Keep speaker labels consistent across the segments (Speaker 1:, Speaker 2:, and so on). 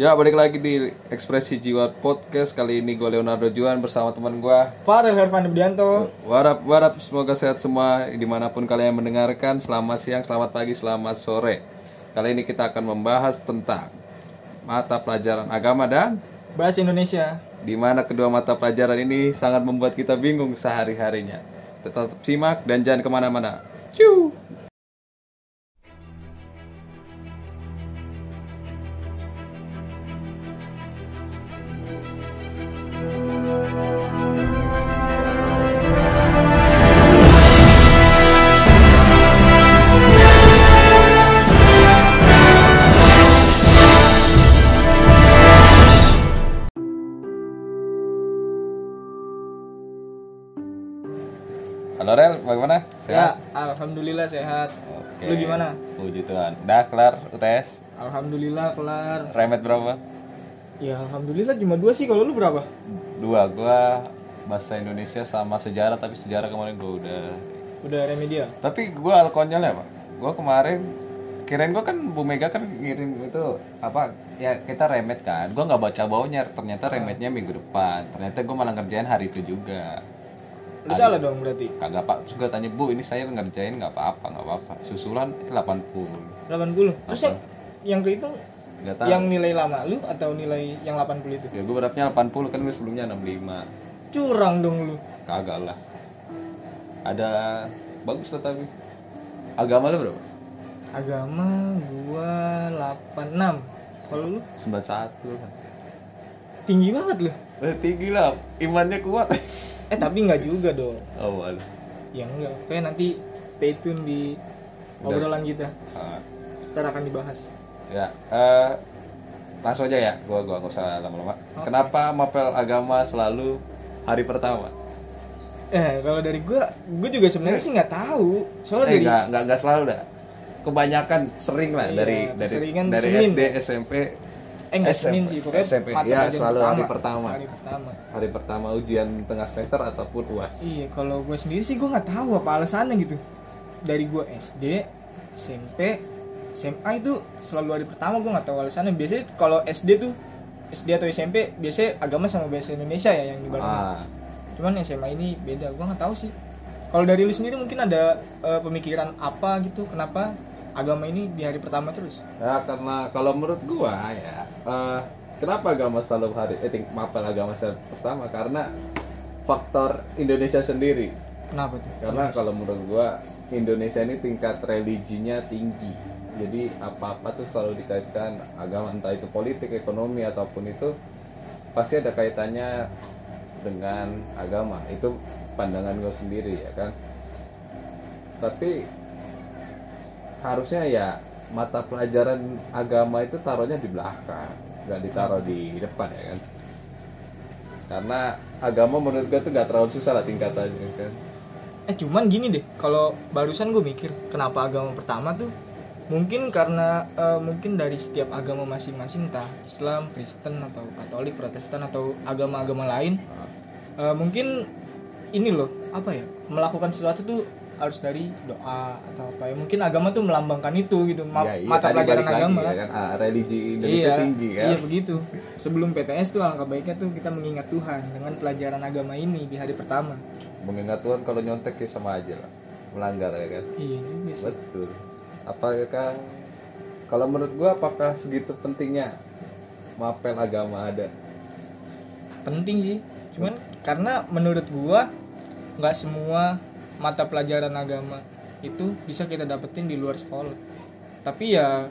Speaker 1: Ya, balik lagi di Ekspresi Jiwa Podcast. Kali ini gue Leonardo Juan bersama teman gue
Speaker 2: Farel Hervan Budianto.
Speaker 1: Warap, warap, semoga sehat semua di mana pun kalian mendengarkan. Selamat siang, selamat pagi, selamat sore. Kali ini kita akan membahas tentang mata pelajaran agama dan
Speaker 2: Bahasa Indonesia.
Speaker 1: di mana kedua mata pelajaran ini sangat membuat kita bingung sehari-harinya. Tetap simak dan jangan ke mana-mana. Ciu! Halo Rel, bagaimana?
Speaker 2: Ya, alhamdulillah sehat.
Speaker 1: Oke.
Speaker 2: Lu gimana?
Speaker 1: Puji Tuhan. Dah kelar UTS?
Speaker 2: Alhamdulillah kelar.
Speaker 1: Remet berapa?
Speaker 2: Ya alhamdulillah cuma dua sih kalau lu berapa?
Speaker 1: Dua, gua bahasa Indonesia sama sejarah tapi sejarah kemarin gua udah
Speaker 2: Udah remedial.
Speaker 1: tapi gua konyolnya pak gua kemarin kirain gua kan Bu Mega kan ngirim itu apa ya kita remet kan gua nggak baca baunya ternyata remetnya minggu depan ternyata gua malah ngerjain hari itu juga
Speaker 2: Lu salah dong berarti.
Speaker 1: kagak pak. Terus gua tanya Bu ini saya ngerjain nggak apa-apa nggak apa-apa. Susulan 80
Speaker 2: 80. Terus yang yang kehitung
Speaker 1: nggak tahu.
Speaker 2: yang nilai lama lu atau nilai yang 80 itu?
Speaker 1: ya gua berapnya 80 kan gua sebelumnya 65
Speaker 2: Curang dong lu.
Speaker 1: kagak lah. Ada bagus lah tapi. Agama lu berapa?
Speaker 2: Agama gua 86. Kalau lu?
Speaker 1: 91 kan
Speaker 2: tinggi banget lu.
Speaker 1: Eh, tinggi lah. Imannya kuat
Speaker 2: Eh tapi nggak juga dong.
Speaker 1: oh waduh
Speaker 2: Ya enggak. Kayak nanti stay tune di obrolan kita.
Speaker 1: Ah,
Speaker 2: Ntar akan dibahas.
Speaker 1: ya eh, langsung aja ya gua gua nggak usah lama-lama kenapa mapel agama selalu hari pertama
Speaker 2: Eh kalau dari gua, gua juga sebenarnya sih nggak tahu. Soalnya
Speaker 1: eh
Speaker 2: dari
Speaker 1: nggak nggak selalu dah kebanyakan sering lah
Speaker 2: Iya,
Speaker 1: dari dari dari
Speaker 2: Senin.
Speaker 1: SD SMP
Speaker 2: eh nggak
Speaker 1: SMP,
Speaker 2: Senin sih, pokoknya
Speaker 1: SMP. Ya, selalu hari pertama.
Speaker 2: Hari pertama.
Speaker 1: hari pertama ujian tengah semester ataupun uas
Speaker 2: Iya, kalau gua sendiri sih gua nggak tahu apa alasannya gitu. Dari gua SD, SMP, SMA itu selalu hari pertama gua nggak tahu alasannya. Biasanya kalau SD tuh SD atau SMP biasanya agama sama bahasa Indonesia ya yang dibarengin.
Speaker 1: ah
Speaker 2: Cuman SMA ini beda, gua nggak tahu sih. Kalau dari lu sendiri mungkin ada eh, pemikiran apa gitu kenapa agama ini di hari pertama terus?
Speaker 1: Ya karena kalau menurut gua ya eh, kenapa agama selalu hari eh ting- mapel agama selalu pertama karena faktor Indonesia sendiri.
Speaker 2: Kenapa tuh?
Speaker 1: Karena kalau menurut gua Indonesia ini tingkat religinya tinggi. Jadi apa-apa tuh selalu dikaitkan agama entah itu politik, ekonomi ataupun itu pasti ada kaitannya dengan agama. Itu pandangan gue sendiri ya kan. Tapi harusnya ya mata pelajaran agama itu taruhnya di belakang, nggak ditaruh di depan ya kan. Karena agama menurut gue tuh nggak terlalu susah lah tingkatannya kan.
Speaker 2: Eh cuman gini deh, kalau barusan gue mikir kenapa agama pertama tuh mungkin karena eh, mungkin dari setiap agama masing-masing entah Islam, Kristen atau Katolik, Protestan atau agama-agama lain eh, mungkin ini loh apa ya melakukan sesuatu tuh harus dari doa atau apa ya. Mungkin agama tuh melambangkan itu gitu ma-
Speaker 1: Ya, iya,
Speaker 2: mata pelajaran
Speaker 1: balik lagi
Speaker 2: agama.
Speaker 1: ya kan. Ah, religi Indonesia
Speaker 2: iya,
Speaker 1: tinggi kan?
Speaker 2: iya begitu. Sebelum PTS tuh alangkah baiknya tuh kita mengingat Tuhan dengan pelajaran agama ini di hari pertama.
Speaker 1: Mengingat Tuhan kalau nyontek ya sama aja lah melanggar ya kan?
Speaker 2: Iya juga sih.
Speaker 1: Betul. Apakah kalau menurut gua apakah segitu pentingnya mapel agama ada?
Speaker 2: Penting sih. Cuman karena menurut gua nggak semua mata pelajaran agama itu bisa kita dapetin di luar sekolah. Tapi ya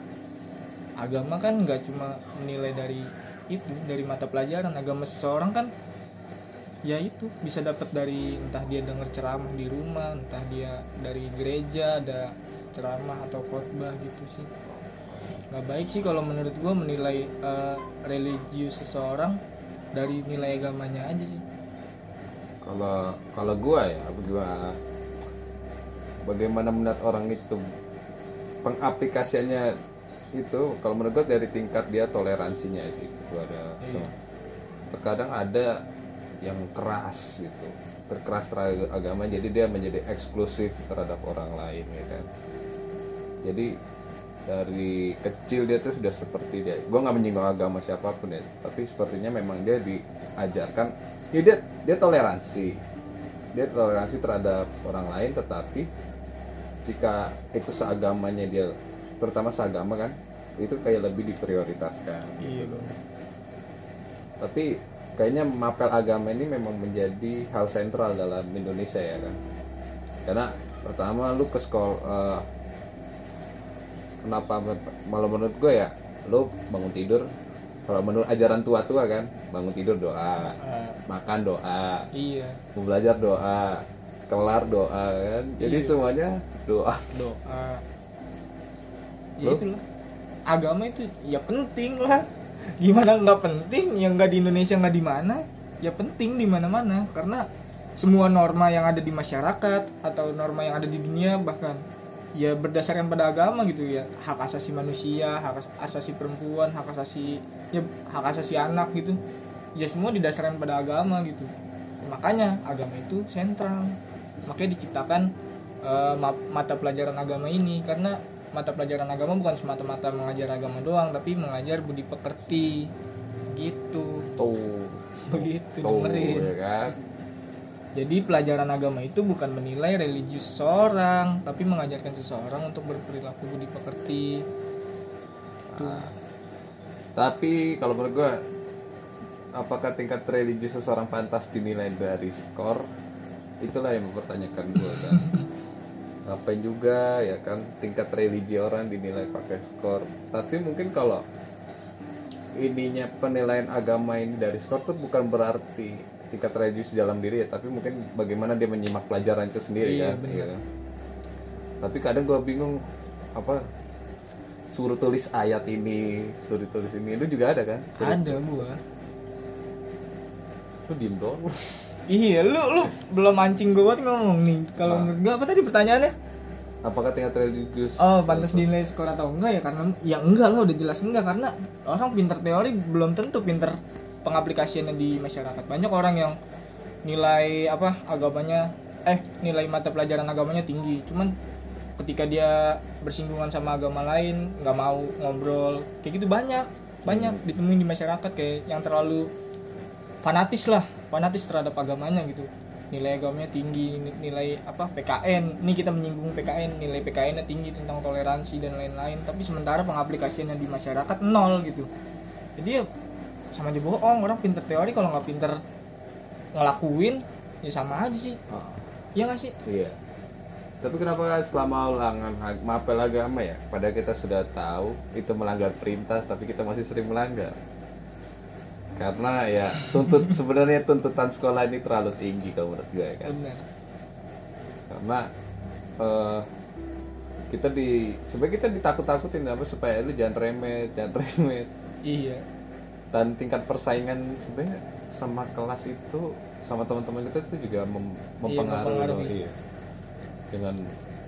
Speaker 2: agama kan nggak cuma menilai dari itu dari mata pelajaran. Agama seseorang kan ya itu bisa dapat dari entah dia dengar ceramah di rumah entah dia dari gereja ada ceramah atau khotbah gitu sih. Nggak baik sih kalau menurut gua menilai eh, religius seseorang dari nilai agamanya aja sih.
Speaker 1: Kalau kalau gua ya gua bagaimana melihat orang itu. Pengaplikasiannya itu kalau menurut gua dari tingkat dia toleransinya itu, itu ada so- terkadang ada yang keras gitu terkeras terhadap agama jadi dia menjadi eksklusif terhadap orang lain ya kan? Jadi dari kecil dia tuh sudah seperti dia. Gue nggak menyinggung agama siapa pun ya tapi sepertinya memang dia diajarkan. Ya dia dia toleransi. Dia toleransi terhadap orang lain tetapi jika itu seagamanya dia terutama seagama kan itu kayak lebih diprioritaskan
Speaker 2: iya. bang
Speaker 1: tapi kayaknya mapel agama ini memang menjadi hal sentral dalam Indonesia ya kan. Karena pertama lu ke sekolah kenapa malah menurut gue ya lu bangun tidur kalau menurut ajaran tua-tua kan bangun tidur doa
Speaker 2: Ah,
Speaker 1: makan doa
Speaker 2: iya.
Speaker 1: mau belajar doa kelar doa kan. Jadi
Speaker 2: Iya.
Speaker 1: semuanya doa.
Speaker 2: Doa. Ya
Speaker 1: Lu?
Speaker 2: itulah. Agama itu ya penting lah. Gimana nggak penting? Yang nggak di Indonesia nggak di mana? Ya penting di mana mana karena semua norma yang ada di masyarakat atau norma yang ada di dunia bahkan ya berdasarkan pada agama gitu ya. Hak asasi manusia hak as- asasi perempuan hak asasi ya hak asasi anak gitu. Ya semua didasarkan pada agama gitu. Makanya agama itu sentral. Makanya diciptakan eh, ma- mata pelajaran agama ini karena mata pelajaran agama bukan semata-mata mengajar agama doang tapi mengajar budi pekerti gitu
Speaker 1: tuh
Speaker 2: begitu
Speaker 1: tuh
Speaker 2: dengerin
Speaker 1: ya kan
Speaker 2: jadi pelajaran agama itu bukan menilai religius seseorang, tapi mengajarkan seseorang untuk berperilaku budi pekerti. Tuh.
Speaker 1: Tapi kalau menurut gue, apakah tingkat religius seseorang pantas dinilai dari skor? Itulah yang mempertanyakan gue kan. Ngapain juga ya kan tingkat religi orang dinilai pakai skor. Tapi mungkin kalau ininya penilaian agama ini dari skor tuh bukan berarti tingkat religius di dalam diri ya, tapi mungkin bagaimana dia menyimak pelajaran itu sendiri
Speaker 2: Iya,
Speaker 1: kan. Iya? Tapi kadang gue bingung apa suruh tulis ayat ini, suruh tulis ini, itu juga ada kan? Suruh,
Speaker 2: Ada gua.
Speaker 1: Lu diem doang.
Speaker 2: Iya, lu lu belum mancing gua buat ngomong nih. Kalau
Speaker 1: Ah.
Speaker 2: menurut apa tadi pertanyaannya?
Speaker 1: Apakah tingkat religius?
Speaker 2: Oh, pantas dinilai skor atau enggak ya? Karena ya enggak lah, udah jelas enggak karena orang pinter teori belum tentu pinter pengaplikasiannya di masyarakat. Banyak orang yang nilai apa agamanya eh nilai mata pelajaran agamanya tinggi, cuman ketika dia bersinggungan sama agama lain nggak mau ngobrol kayak gitu banyak banyak ditemuin di masyarakat kayak yang terlalu fanatis lah fanatis terhadap agamanya gitu. Nilai agamanya tinggi ni- nilai apa PKN ini kita menyinggung PKN nilai PKN nya tinggi tentang toleransi dan lain-lain. Tapi sementara pengaplikasiannya di masyarakat nol gitu. Jadi ya sama aja bohong. Orang pinter teori kalau nggak pinter ngelakuin ya sama aja sih.
Speaker 1: Ah,
Speaker 2: ya nggak sih?
Speaker 1: Iya. Tapi kenapa selama ulangan mapel agama ya, pada kita sudah tahu itu melanggar perintah, tapi kita masih sering melanggar. Karena ya tuntut sebenarnya tuntutan sekolah ini terlalu tinggi kalau menurut gue ya kan.
Speaker 2: benar
Speaker 1: karena eh, kita di sebenarnya kita ditakut-takutin apa supaya lu jangan remet jangan remet
Speaker 2: iya
Speaker 1: dan tingkat persaingan sebenarnya sama kelas itu sama teman-teman kita itu juga mem- mempengaruhi,
Speaker 2: mempengaruhi.
Speaker 1: Iya. dengan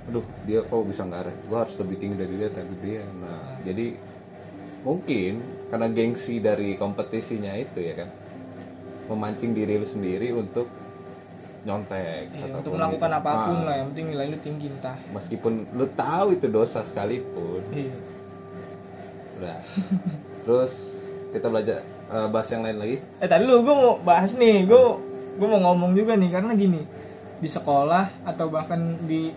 Speaker 1: aduh dia kok bisa nggak re- gua harus lebih tinggi dari dia dari dia nah jadi mungkin karena gengsi dari kompetisinya itu ya kan. Memancing diri lu sendiri untuk nyontek
Speaker 2: Iya, untuk melakukan
Speaker 1: gitu.
Speaker 2: apa pun
Speaker 1: Ah.
Speaker 2: lah yang penting nilai lu tinggi entah.
Speaker 1: Meskipun lu tahu itu dosa sekalipun.
Speaker 2: Iya.
Speaker 1: Udah. Terus kita belajar eh, bahas yang lain lagi.
Speaker 2: Eh tadi lu gue mau bahas nih gue gue mau ngomong juga nih karena gini. Di sekolah atau bahkan di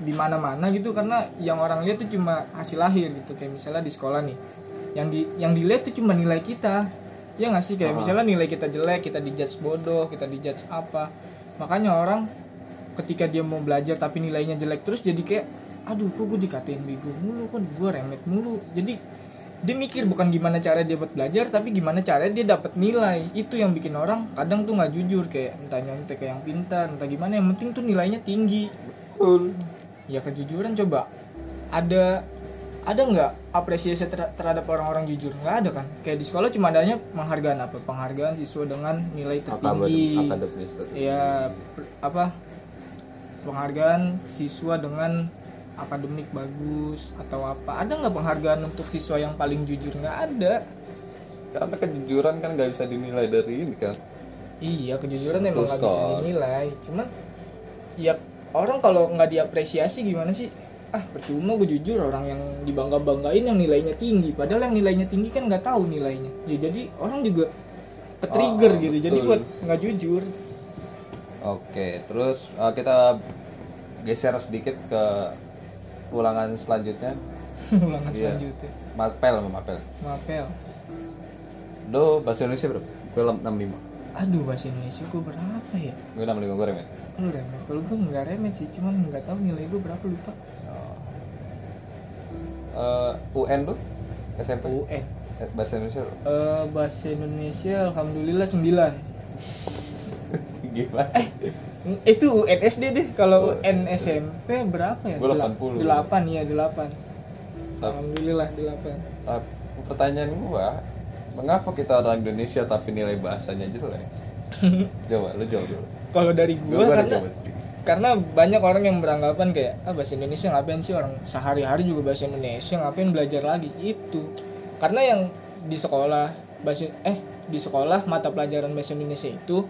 Speaker 2: di mana-mana gitu karena yang orang lihat tuh cuma hasil lahir gitu. Kayak misalnya di sekolah nih yang di yang dilihat tuh cuma nilai kita. Ya nggak sih? Kayak
Speaker 1: Ah.
Speaker 2: misalnya nilai kita jelek kita dijudge bodoh kita dijudge apa. Makanya orang ketika dia mau belajar tapi nilainya jelek terus jadi kayak aduh kok gue dikatain bego mulu kan gue remet mulu? Jadi dia mikir bukan gimana cara dia buat belajar tapi gimana cara dia dapat nilai. Itu yang bikin orang kadang tuh nggak jujur. Kayak entah nyontek kayak yang pintar entah gimana yang penting tuh nilainya tinggi.
Speaker 1: Betul
Speaker 2: ya kejujuran coba. Ada ada nggak apresiasi ter- terhadap orang-orang jujur? Nggak ada kan? Kayak di sekolah cuma adanya penghargaan apa? Penghargaan siswa dengan nilai tertinggi.
Speaker 1: akademis
Speaker 2: ya apa? Penghargaan siswa dengan akademik bagus atau apa? Ada nggak penghargaan untuk siswa yang paling jujur? Nggak ada.
Speaker 1: Karena kejujuran kan nggak bisa dinilai dari ini kan?
Speaker 2: Iya kejujuran emang
Speaker 1: Terus
Speaker 2: nggak bisa dinilai. Cuman ya orang kalau nggak diapresiasi gimana sih ah percuma gue jujur orang yang dibangga banggain yang nilainya tinggi padahal yang nilainya tinggi kan nggak tahu nilainya ya jadi orang juga ke trigger
Speaker 1: Oh,
Speaker 2: gitu jadi
Speaker 1: betul.
Speaker 2: buat nggak jujur
Speaker 1: Oke, terus uh, kita geser sedikit ke ulangan selanjutnya.
Speaker 2: ulangan
Speaker 1: Iya.
Speaker 2: selanjutnya
Speaker 1: Mapel sama mapel.
Speaker 2: mapel
Speaker 1: Do bahasa Indonesia berapa? Gue 65.
Speaker 2: aduh bahasa Indonesia gue berapa ya
Speaker 1: Gue 65 gue remet.
Speaker 2: Lu remet kalau gue nggak remet sih cuman nggak tahu nilai gue berapa lupa
Speaker 1: Uh, UN tuh SMP
Speaker 2: UN
Speaker 1: bahasa Indonesia?
Speaker 2: Eh, bahasa Indonesia alhamdulillah 9
Speaker 1: tinggi banget.
Speaker 2: eh itu UN SD deh kalau
Speaker 1: Oh.
Speaker 2: UN SMP berapa ya
Speaker 1: Gua
Speaker 2: Dela-
Speaker 1: 80.
Speaker 2: delapan iya delapan
Speaker 1: Tap-
Speaker 2: alhamdulillah delapan
Speaker 1: Uh, pertanyaan gua, mengapa kita orang Indonesia tapi nilai bahasanya jelek? Coba, lu jawab dulu.
Speaker 2: Kalau dari
Speaker 1: Gua,
Speaker 2: karena
Speaker 1: sedikit.
Speaker 2: karena banyak orang yang beranggapan kayak ah bahasa Indonesia ngapain sih orang? Sehari-hari juga bahasa Indonesia ngapain belajar lagi? Itu. Karena yang di sekolah bahasa eh di sekolah mata pelajaran bahasa Indonesia itu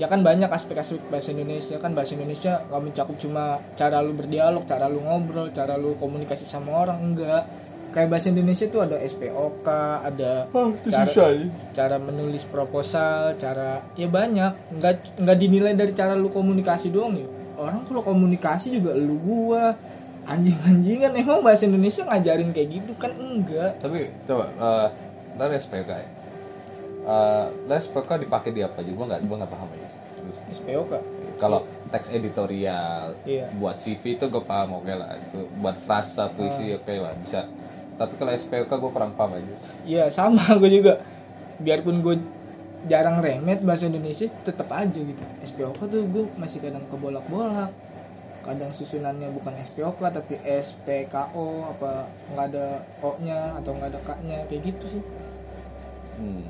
Speaker 2: ya kan banyak aspek-aspek bahasa Indonesia kan bahasa Indonesia nggak mencakup cuma cara lu berdialog cara lu ngobrol cara lu komunikasi sama orang enggak kayak bahasa Indonesia tuh ada SPOK ada cara cara menulis proposal, cara ya banyak, nggak nggak dinilai dari cara lu komunikasi doang ya. Orang kalau komunikasi juga lu gua anjing-anjingan emang bahasa Indonesia ngajarin kayak gitu kan enggak.
Speaker 1: Tapi coba, uh, dari SPK ya. Uh, dari SPK dipakai di apa aja? Gua nggak, gua nggak paham aja.
Speaker 2: SPOK.
Speaker 1: Kalau teks editorial,
Speaker 2: Iya.
Speaker 1: buat CV itu gue paham oke lah. Itu buat frasa puisi oke lah bisa. Tapi kalau SPK gue kurang paham aja.
Speaker 2: Iya sama gue juga. Biarpun gue jarang remet bahasa Indonesia tetap aja gitu. SPOK tuh gue masih kadang kebolak-bolak. Kadang susunannya bukan SPOK tapi SPKO apa nggak ada O-nya atau nggak ada K-nya kayak gitu sih.
Speaker 1: Hmm.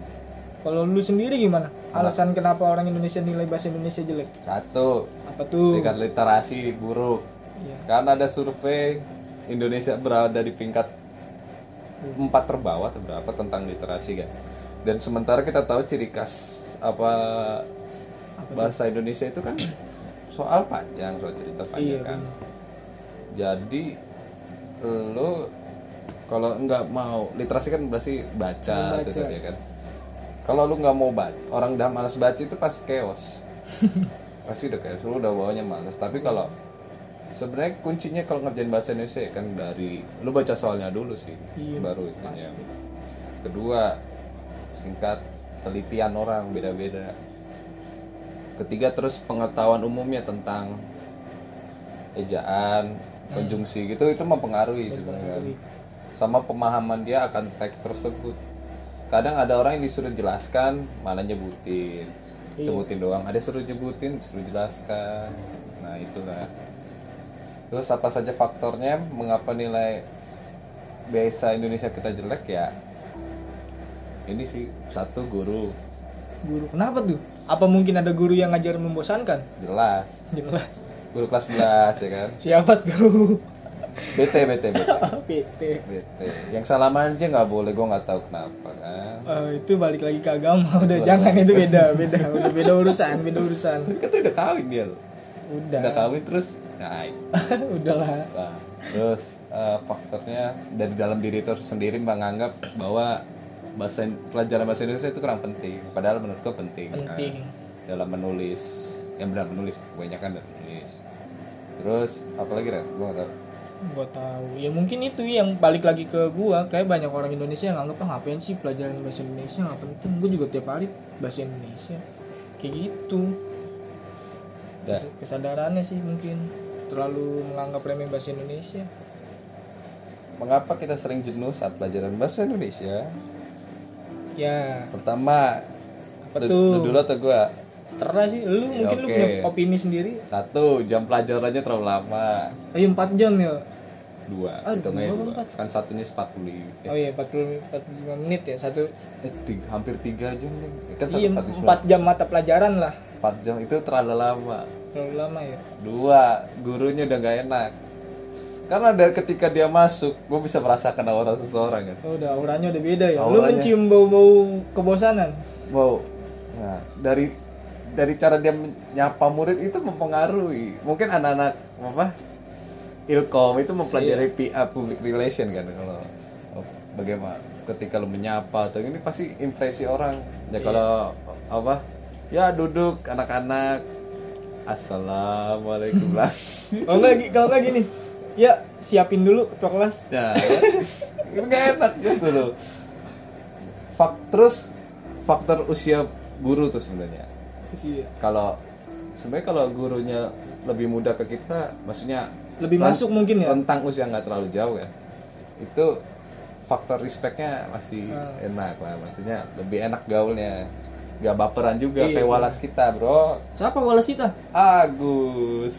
Speaker 2: Kalau lu sendiri gimana? Alasan kenapa orang Indonesia nilai bahasa Indonesia jelek?
Speaker 1: Satu,
Speaker 2: Apa tuh?
Speaker 1: tingkat literasi buruk.
Speaker 2: Iya.
Speaker 1: Karena ada survei Indonesia berada di peringkat empat terbawah atau berapa tentang literasi kan. Dan sementara kita tahu ciri khas apa bahasa Indonesia itu kan soal panjang, soal cerita
Speaker 2: Iya,
Speaker 1: panjang kan.
Speaker 2: bener.
Speaker 1: Jadi lo kalau nggak mau literasi kan berarti baca,
Speaker 2: Membaca.
Speaker 1: gitu ya kan. Kalau lu nggak mau baca, orang udah malas baca itu pasti chaos. pasti udah chaos, lu udah bawanya malas. Tapi kalau sebenarnya kuncinya kalau ngerjain bahasa Indonesia ya kan dari lu baca soalnya dulu sih,
Speaker 2: Iya,
Speaker 1: baru itu ya.
Speaker 2: pasti.
Speaker 1: Kedua, tingkat telitian orang beda-beda. Ketiga terus pengetahuan umumnya tentang ejaan, konjungsi gitu itu mempengaruhi sebenarnya. Sama pemahaman dia akan teks tersebut. Kadang ada orang yang disuruh jelaskan malah nyebutin. Sebutin doang. Ada suruh nyebutin, suruh jelaskan. Nah, itulah. Terus apa saja faktornya? Mengapa nilai bahasa Indonesia kita jelek ya? Ini sih satu guru.
Speaker 2: Guru. Kenapa tuh? Apa mungkin ada guru yang ngajar membosankan?
Speaker 1: jelas.
Speaker 2: Jelas.
Speaker 1: guru kelas 11 ya kan?
Speaker 2: Siapa tuh?
Speaker 1: BT BT BT
Speaker 2: PT.
Speaker 1: BT yang salam aja nggak boleh gue nggak tahu kenapa kan?
Speaker 2: Eh, itu balik lagi ke agama. Udah jangan itu beda beda. Udah beda urusan beda urusan.
Speaker 1: Tuh udah kawin dia loh
Speaker 2: udah.
Speaker 1: Udah kawin terus? Ngain
Speaker 2: udahlah.
Speaker 1: Nah, terus eh, faktornya dari dalam diri itu sendiri menganggap bahwa bahasa pelajaran bahasa Indonesia itu kurang penting. Padahal menurut gue penting. Kan.
Speaker 2: penting
Speaker 1: dalam menulis yang benar menulis kebanyakan dalam menulis. Terus apalagi Ren? Gue nggak tahu.
Speaker 2: Gua tahu. Ya mungkin itu yang balik lagi ke gua. Kayak banyak orang Indonesia yang anggap ah ngapain sih pelajaran bahasa Indonesia? Nggak penting. Gua juga tiap hari bahasa Indonesia. Kayak gitu.
Speaker 1: Ya.
Speaker 2: Kes- kesadarannya sih mungkin terlalu menganggap remeh bahasa Indonesia.
Speaker 1: Mengapa kita sering jenuh saat pelajaran bahasa Indonesia?
Speaker 2: Ya.
Speaker 1: Pertama
Speaker 2: Apa
Speaker 1: lu-
Speaker 2: tuh?
Speaker 1: lu dulu atau gue
Speaker 2: setelah sih lu mungkin lu
Speaker 1: oke.
Speaker 2: punya opini sendiri.
Speaker 1: Satu jam pelajarannya terlalu lama.
Speaker 2: Ayo 4 jam ya?
Speaker 1: Dua
Speaker 2: Ah, dua
Speaker 1: dua. kan satunya 40
Speaker 2: oh iya 40 45 menit ya satu.
Speaker 1: Eh, tiga- hampir tiga jam nih kan satu
Speaker 2: iya
Speaker 1: empat
Speaker 2: 4 jam mata pelajaran lah
Speaker 1: empat jam itu terlalu lama.
Speaker 2: Terlalu lama ya?
Speaker 1: Dua gurunya udah gak enak. Karena dari ketika dia masuk gue bisa merasakan aura seseorang kan.
Speaker 2: Oh udah auranya udah beda ya? Lu
Speaker 1: Auranya.
Speaker 2: mencium bau-bau kebosanan?
Speaker 1: Wow nah dari dari cara dia menyapa murid itu mempengaruhi. Mungkin anak-anak apa ilkom itu mempelajari PR public relation kan kalau bagaimana ketika lu menyapa atau ini pasti impresi orang. Ya kalau apa ya duduk anak-anak. Assalamualaikum. Lah
Speaker 2: kalau nggak gi- kalau nggak gini. Ya siapin dulu ketua kelas
Speaker 1: ya. Itu nggak enak gitu loh. Fak, terus faktor usia guru tuh sebenarnya.
Speaker 2: Sih,
Speaker 1: kalau sebenarnya kalau gurunya lebih muda ke kita maksudnya
Speaker 2: lebih masuk mungkin ya?
Speaker 1: rentang usia nggak terlalu jauh ya. Itu faktor respectnya masih
Speaker 2: Ah.
Speaker 1: enak lah. Maksudnya lebih enak gaulnya nggak baperan juga
Speaker 2: Iya.
Speaker 1: kayak walas kita bro.
Speaker 2: Siapa walas kita?
Speaker 1: Agus.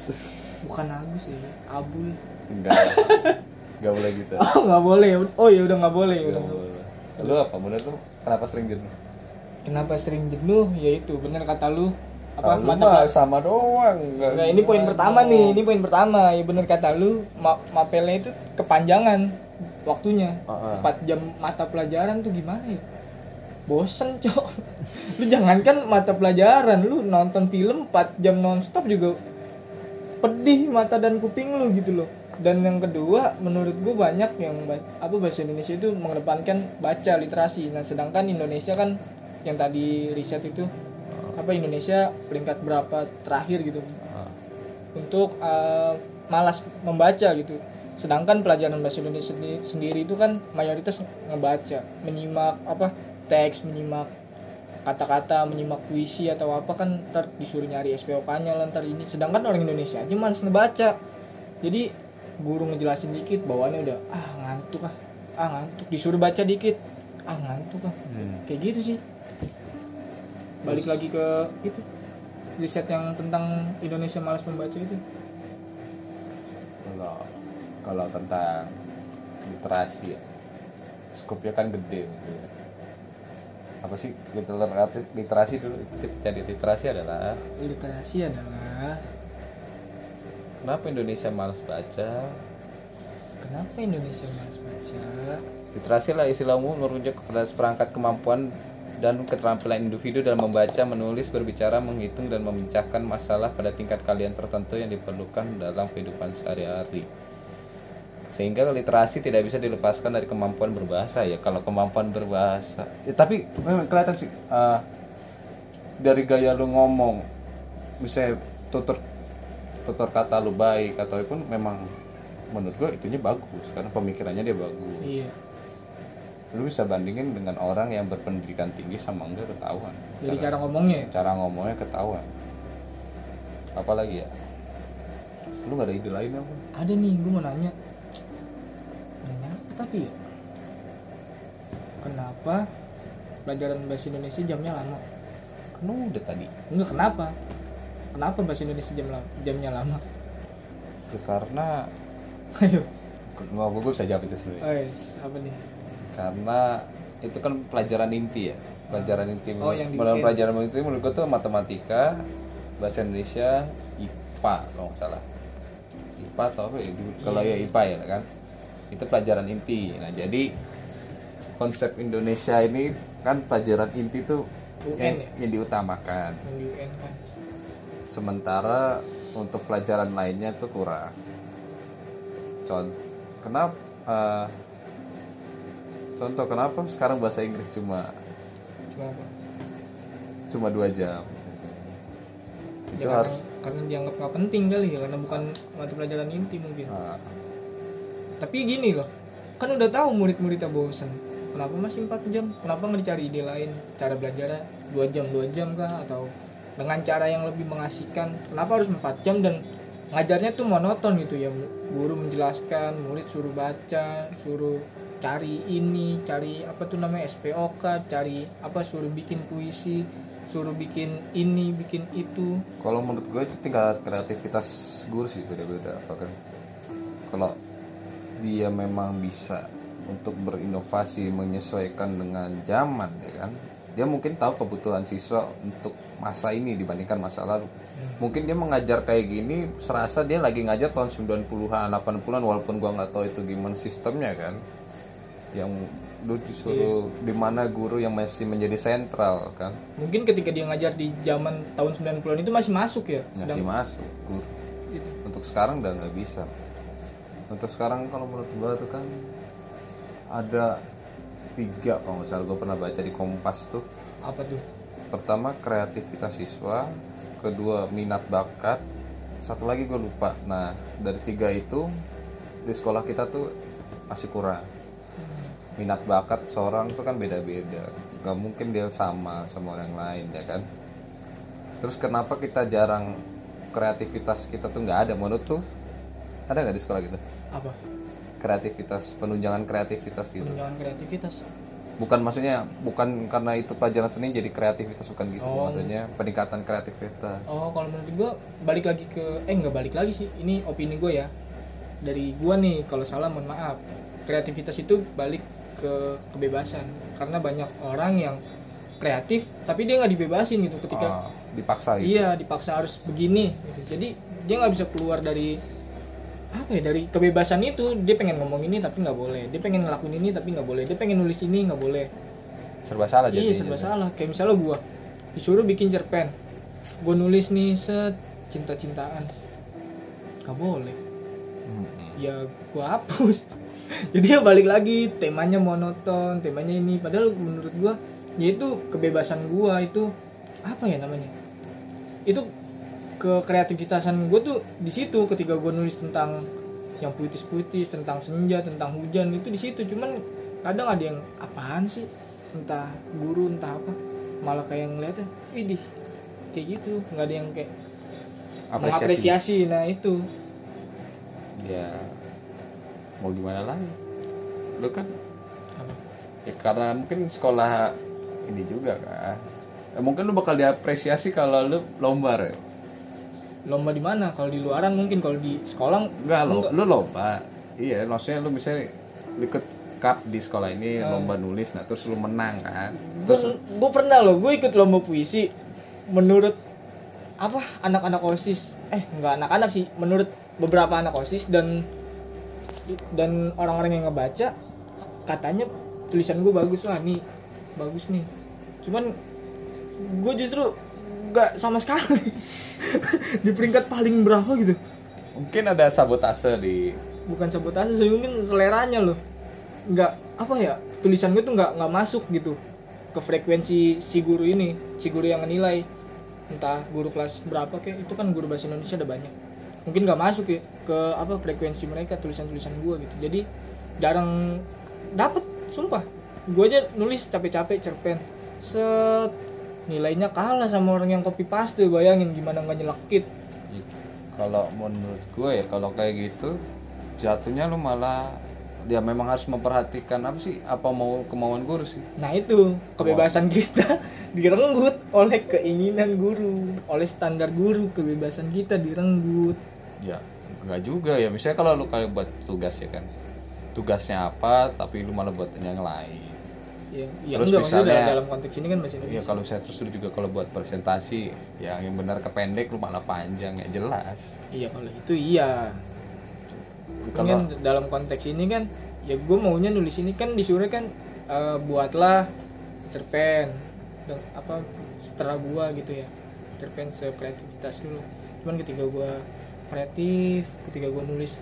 Speaker 2: Bukan Agus ya Abul.
Speaker 1: Enggak. Nggak boleh gitu.
Speaker 2: Oh nggak boleh. Oh ya udah nggak boleh
Speaker 1: Nggak
Speaker 2: udah.
Speaker 1: boleh. lu apa menurut lu kenapa sering jenuh?
Speaker 2: Kenapa sering jenuh? Ya itu bener kata lu. Apa
Speaker 1: lu
Speaker 2: mata
Speaker 1: mah sama doang nggak
Speaker 2: Nah, ini poin pertama nih, ini poin pertama. Ya bener kata lu, ma mapelnya itu kepanjangan waktunya.
Speaker 1: Ah, ah.
Speaker 2: 4 jam mata pelajaran tuh gimana ya? Bosen, Cok. lu jangankan mata pelajaran, lu nonton film 4 jam nonstop juga pedih mata dan kuping lu gitu loh. Dan yang kedua, menurut gue banyak yang apa bahasa Indonesia itu mengedepankan baca literasi. Nah, sedangkan Indonesia kan yang tadi riset itu apa Indonesia peringkat berapa terakhir gitu
Speaker 1: Ah.
Speaker 2: untuk uh, malas membaca gitu. Sedangkan pelajaran bahasa Indonesia sendi- sendiri itu kan mayoritas ngebaca, menyimak apa teks, menyimak kata-kata, menyimak puisi atau apa kan ntar disuruh nyari SPOK-nya lah ntar ini. Sedangkan orang Indonesia aja malas ngebaca. Jadi guru ngejelasin dikit, bawaannya udah ah ngantuk ah, ah ngantuk. Disuruh baca dikit, ah ngantuk ah.
Speaker 1: Hmm.
Speaker 2: Kayak gitu sih. Balik lagi ke itu riset yang tentang Indonesia malas membaca itu.
Speaker 1: kalau kalau tentang literasi ya skupnya kan gede gitu ya. Apa sih literasi literasi dulu kita jadi literasi adalah
Speaker 2: Literasi adalah
Speaker 1: kenapa Indonesia malas baca
Speaker 2: kenapa Indonesia malas baca?
Speaker 1: literasi lah istilah umum merujuk kepada seperangkat kemampuan dan keterampilan individu dalam membaca, menulis, berbicara, menghitung, dan memecahkan masalah pada tingkat kalian tertentu yang diperlukan dalam kehidupan sehari-hari. Sehingga literasi tidak bisa dilepaskan dari kemampuan berbahasa ya. Kalau kemampuan berbahasa, ya, tapi memang kelihatan sih eh, dari gaya lu ngomong, misalnya tutur tutur kata lu baik ataupun memang menurut gua itunya bagus karena pemikirannya dia bagus
Speaker 2: Iya.
Speaker 1: lu bisa bandingin dengan orang yang berpendidikan tinggi sama enggak ketahuan
Speaker 2: Dari cara ngomongnya ya?
Speaker 1: cara ngomongnya ketahuan apalagi ya lu nggak ada ide lain apa
Speaker 2: Ada nih, gue mau nanya. Tapi? Kenapa pelajaran bahasa Indonesia jamnya lama?
Speaker 1: kan udah tadi
Speaker 2: Enggak kenapa? Kenapa bahasa Indonesia jam jamnya lama?
Speaker 1: Ya, karena
Speaker 2: Ayo.
Speaker 1: nggak gue bisa jawab itu sebenarnya
Speaker 2: Oh, apa nih?
Speaker 1: karena itu kan pelajaran inti ya pelajaran inti
Speaker 2: Oh, yang
Speaker 1: pelajaran inti menurut gue tuh matematika bahasa Indonesia IPA kalau nggak salah IPA atau apa ya kalau ya IPA ya kan itu pelajaran inti nah jadi konsep Indonesia ini kan pelajaran inti tuh
Speaker 2: UN
Speaker 1: yang,
Speaker 2: ya?
Speaker 1: yang diutamakan
Speaker 2: Yang di UN kan.
Speaker 1: sementara untuk pelajaran lainnya tuh kurang contoh kenapa eh, contoh kenapa sekarang bahasa Inggris cuma
Speaker 2: Cuma apa?
Speaker 1: cuma dua jam itu
Speaker 2: Ya, karena,
Speaker 1: harus
Speaker 2: karena dianggap nggak penting kali ya karena bukan mata pelajaran inti mungkin.
Speaker 1: ah,
Speaker 2: Tapi gini loh, kan udah tahu murid-muridnya bosen. Kenapa masih 4 jam? Kenapa nggak dicari ide lain? Cara belajarnya 2 jam, 2 jam kah? Atau dengan cara yang lebih mengasihkan? Kenapa harus 4 jam dan ngajarnya tuh monoton gitu ya? Guru menjelaskan, murid suruh baca, suruh cari ini, cari apa tuh namanya SPOK, cari apa suruh bikin puisi, suruh bikin ini, bikin itu.
Speaker 1: kalau menurut gue itu tingkat kreativitas guru sih beda-beda kan kalau dia memang bisa untuk berinovasi menyesuaikan dengan zaman ya kan? Dia mungkin tahu kebutuhan siswa untuk masa ini dibandingkan masa lalu. Mungkin dia mengajar kayak gini serasa dia lagi ngajar tahun 90-an 80-an walaupun gua nggak tahu itu gimana sistemnya kan? Yang lu disuruh di mana guru yang masih menjadi sentral kan?
Speaker 2: Mungkin ketika dia ngajar di zaman tahun 90-an itu masih masuk ya.
Speaker 1: masih
Speaker 2: Sedang
Speaker 1: masuk guru.
Speaker 2: Itu.
Speaker 1: untuk sekarang udah nggak bisa untuk sekarang kalau menurut gua tuh kan ada tiga kalau nggak salah. Gue pernah baca di Kompas tuh.
Speaker 2: Apa tuh?
Speaker 1: Pertama kreativitas siswa. Kedua minat bakat. Satu lagi gue lupa. Nah dari tiga itu di sekolah kita tuh masih kurang. Minat bakat seorang tuh kan beda-beda. Nggak mungkin dia sama sama orang lain ya kan? Terus kenapa kita jarang kreativitas kita tuh nggak ada? Menurut tuh ada nggak di sekolah kita
Speaker 2: apa?
Speaker 1: Kreativitas penunjangan kreativitas gitu.
Speaker 2: Penunjangan kreativitas.
Speaker 1: Bukan maksudnya bukan karena itu pelajaran seni jadi kreativitas bukan gitu.
Speaker 2: Oh.
Speaker 1: maksudnya peningkatan kreativitas.
Speaker 2: Oh kalau menurut gue balik lagi ke eh nggak balik lagi sih. Ini opini gue ya. Dari gue nih kalau salah mohon maaf. Kreativitas itu balik ke kebebasan. Karena banyak orang yang kreatif tapi dia nggak dibebasin gitu ketika
Speaker 1: Ah, dipaksa gitu.
Speaker 2: Iya dipaksa harus begini gitu. jadi dia nggak bisa keluar dari apa ya dari kebebasan itu dia pengen ngomong ini tapi nggak boleh. Dia pengen ngelakuin ini tapi nggak boleh. Dia pengen nulis ini nggak boleh.
Speaker 1: Serba salah
Speaker 2: iya
Speaker 1: jadinya
Speaker 2: serba salah. Kayak misalnya gua disuruh bikin cerpen. Gua nulis nih set cinta cintaan nggak boleh.
Speaker 1: Mm-mm.
Speaker 2: ya gua hapus. Jadi ya balik lagi temanya monoton temanya ini. Padahal menurut gua ya itu kebebasan gua itu apa ya namanya? Itu ke kreativitasan gue tuh di situ ketika gue nulis tentang yang puitis-puitis tentang senja tentang hujan itu di situ. Cuman kadang ada yang apaan sih? Entah guru entah apa. Malah kayak ngeliatnya widih kayak gitu. Nggak ada yang kayak
Speaker 1: apresiasi.
Speaker 2: mengapresiasi. Nah itu.
Speaker 1: Ya mau gimana lagi? Lu kan
Speaker 2: Apa?
Speaker 1: ya karena mungkin sekolah ini juga kan. Ya, mungkin lu bakal diapresiasi kalau lu lomba ya
Speaker 2: lomba di mana? Kalau di luaran mungkin kalau di sekolah
Speaker 1: enggak. lo lu lomba. Iya maksudnya lu misalnya lu ikut cup di sekolah ini lomba nulis nah terus lu menang kan? Terus
Speaker 2: gue pernah loh gue ikut lomba puisi menurut apa? Anak-anak osis. Eh nggak anak-anak sih menurut beberapa anak osis dan dan orang-orang yang ngebaca katanya tulisan gue bagus. Lah nih bagus nih. Cuman gue justru nggak sama sekali. Di peringkat paling berapa gitu.
Speaker 1: Mungkin ada sabotase di
Speaker 2: bukan sabotase sih mungkin seleranya loh. Nggak apa ya tulisan gue tuh nggak nggak masuk gitu ke frekuensi si guru ini si guru yang menilai. Entah guru kelas berapa kayak itu kan guru bahasa Indonesia ada banyak. Mungkin nggak masuk ya ke apa frekuensi mereka tulisan tulisan gue gitu. Jadi jarang dapet sumpah. Gue aja nulis capek-capek cerpen. Set nilainya kalah sama orang yang copy paste bayangin gimana nggak nyelekit.
Speaker 1: Kalau menurut gue ya kalau kayak gitu jatuhnya lu malah dia memang harus memperhatikan apa sih apa mau kemauan guru sih.
Speaker 2: Nah itu kebebasan kita direnggut oleh keinginan guru, oleh standar guru kebebasan kita direnggut.
Speaker 1: ya enggak juga ya. Misalnya kalau lu kayak buat tugas ya kan. Tugasnya apa tapi lu malah buat yang lain
Speaker 2: Ya, ya
Speaker 1: Terus
Speaker 2: enggak
Speaker 1: misalnya-
Speaker 2: dalam, dalam konteks ini kan masih
Speaker 1: ya kalau saya terus juga kalau buat presentasi yang yang benar kependek lu malah panjang ya jelas.
Speaker 2: Iya kalau itu iya.
Speaker 1: kalau
Speaker 2: Kan dalam konteks ini kan ya gue maunya nulis ini kan disuruh kan eh, buatlah cerpen dan apa setelah gua gitu ya. Cerpen sekreativitas dulu. Cuman ketika gua kreatif ketika gua nulis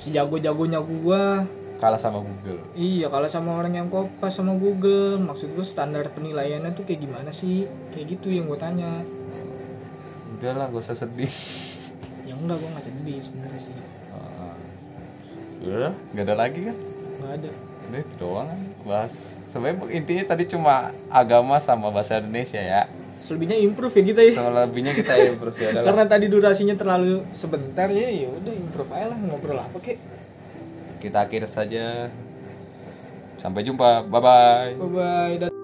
Speaker 2: sejago-jagonya gua
Speaker 1: kalah sama Google
Speaker 2: Iya, kalau sama orang yang kopas sama Google, maksud gue standar penilaiannya tuh kayak gimana sih? Kayak gitu yang gue tanya.
Speaker 1: udahlah gak usah sedih
Speaker 2: Ya enggak, gue nggak sedih sebenarnya sih.
Speaker 1: Ah. udah nggak ada lagi kan
Speaker 2: Nggak ada.
Speaker 1: udah itu doang kan bahas sebenarnya intinya tadi cuma agama sama bahasa Indonesia ya
Speaker 2: Selebihnya improve ya kita ya.
Speaker 1: selebihnya kita improve ya
Speaker 2: Karena tadi durasinya terlalu sebentar ya, ya udah improve aja lah ngobrol apa kek.
Speaker 1: Kita akhir saja. Sampai jumpa. Bye bye
Speaker 2: Bye bye.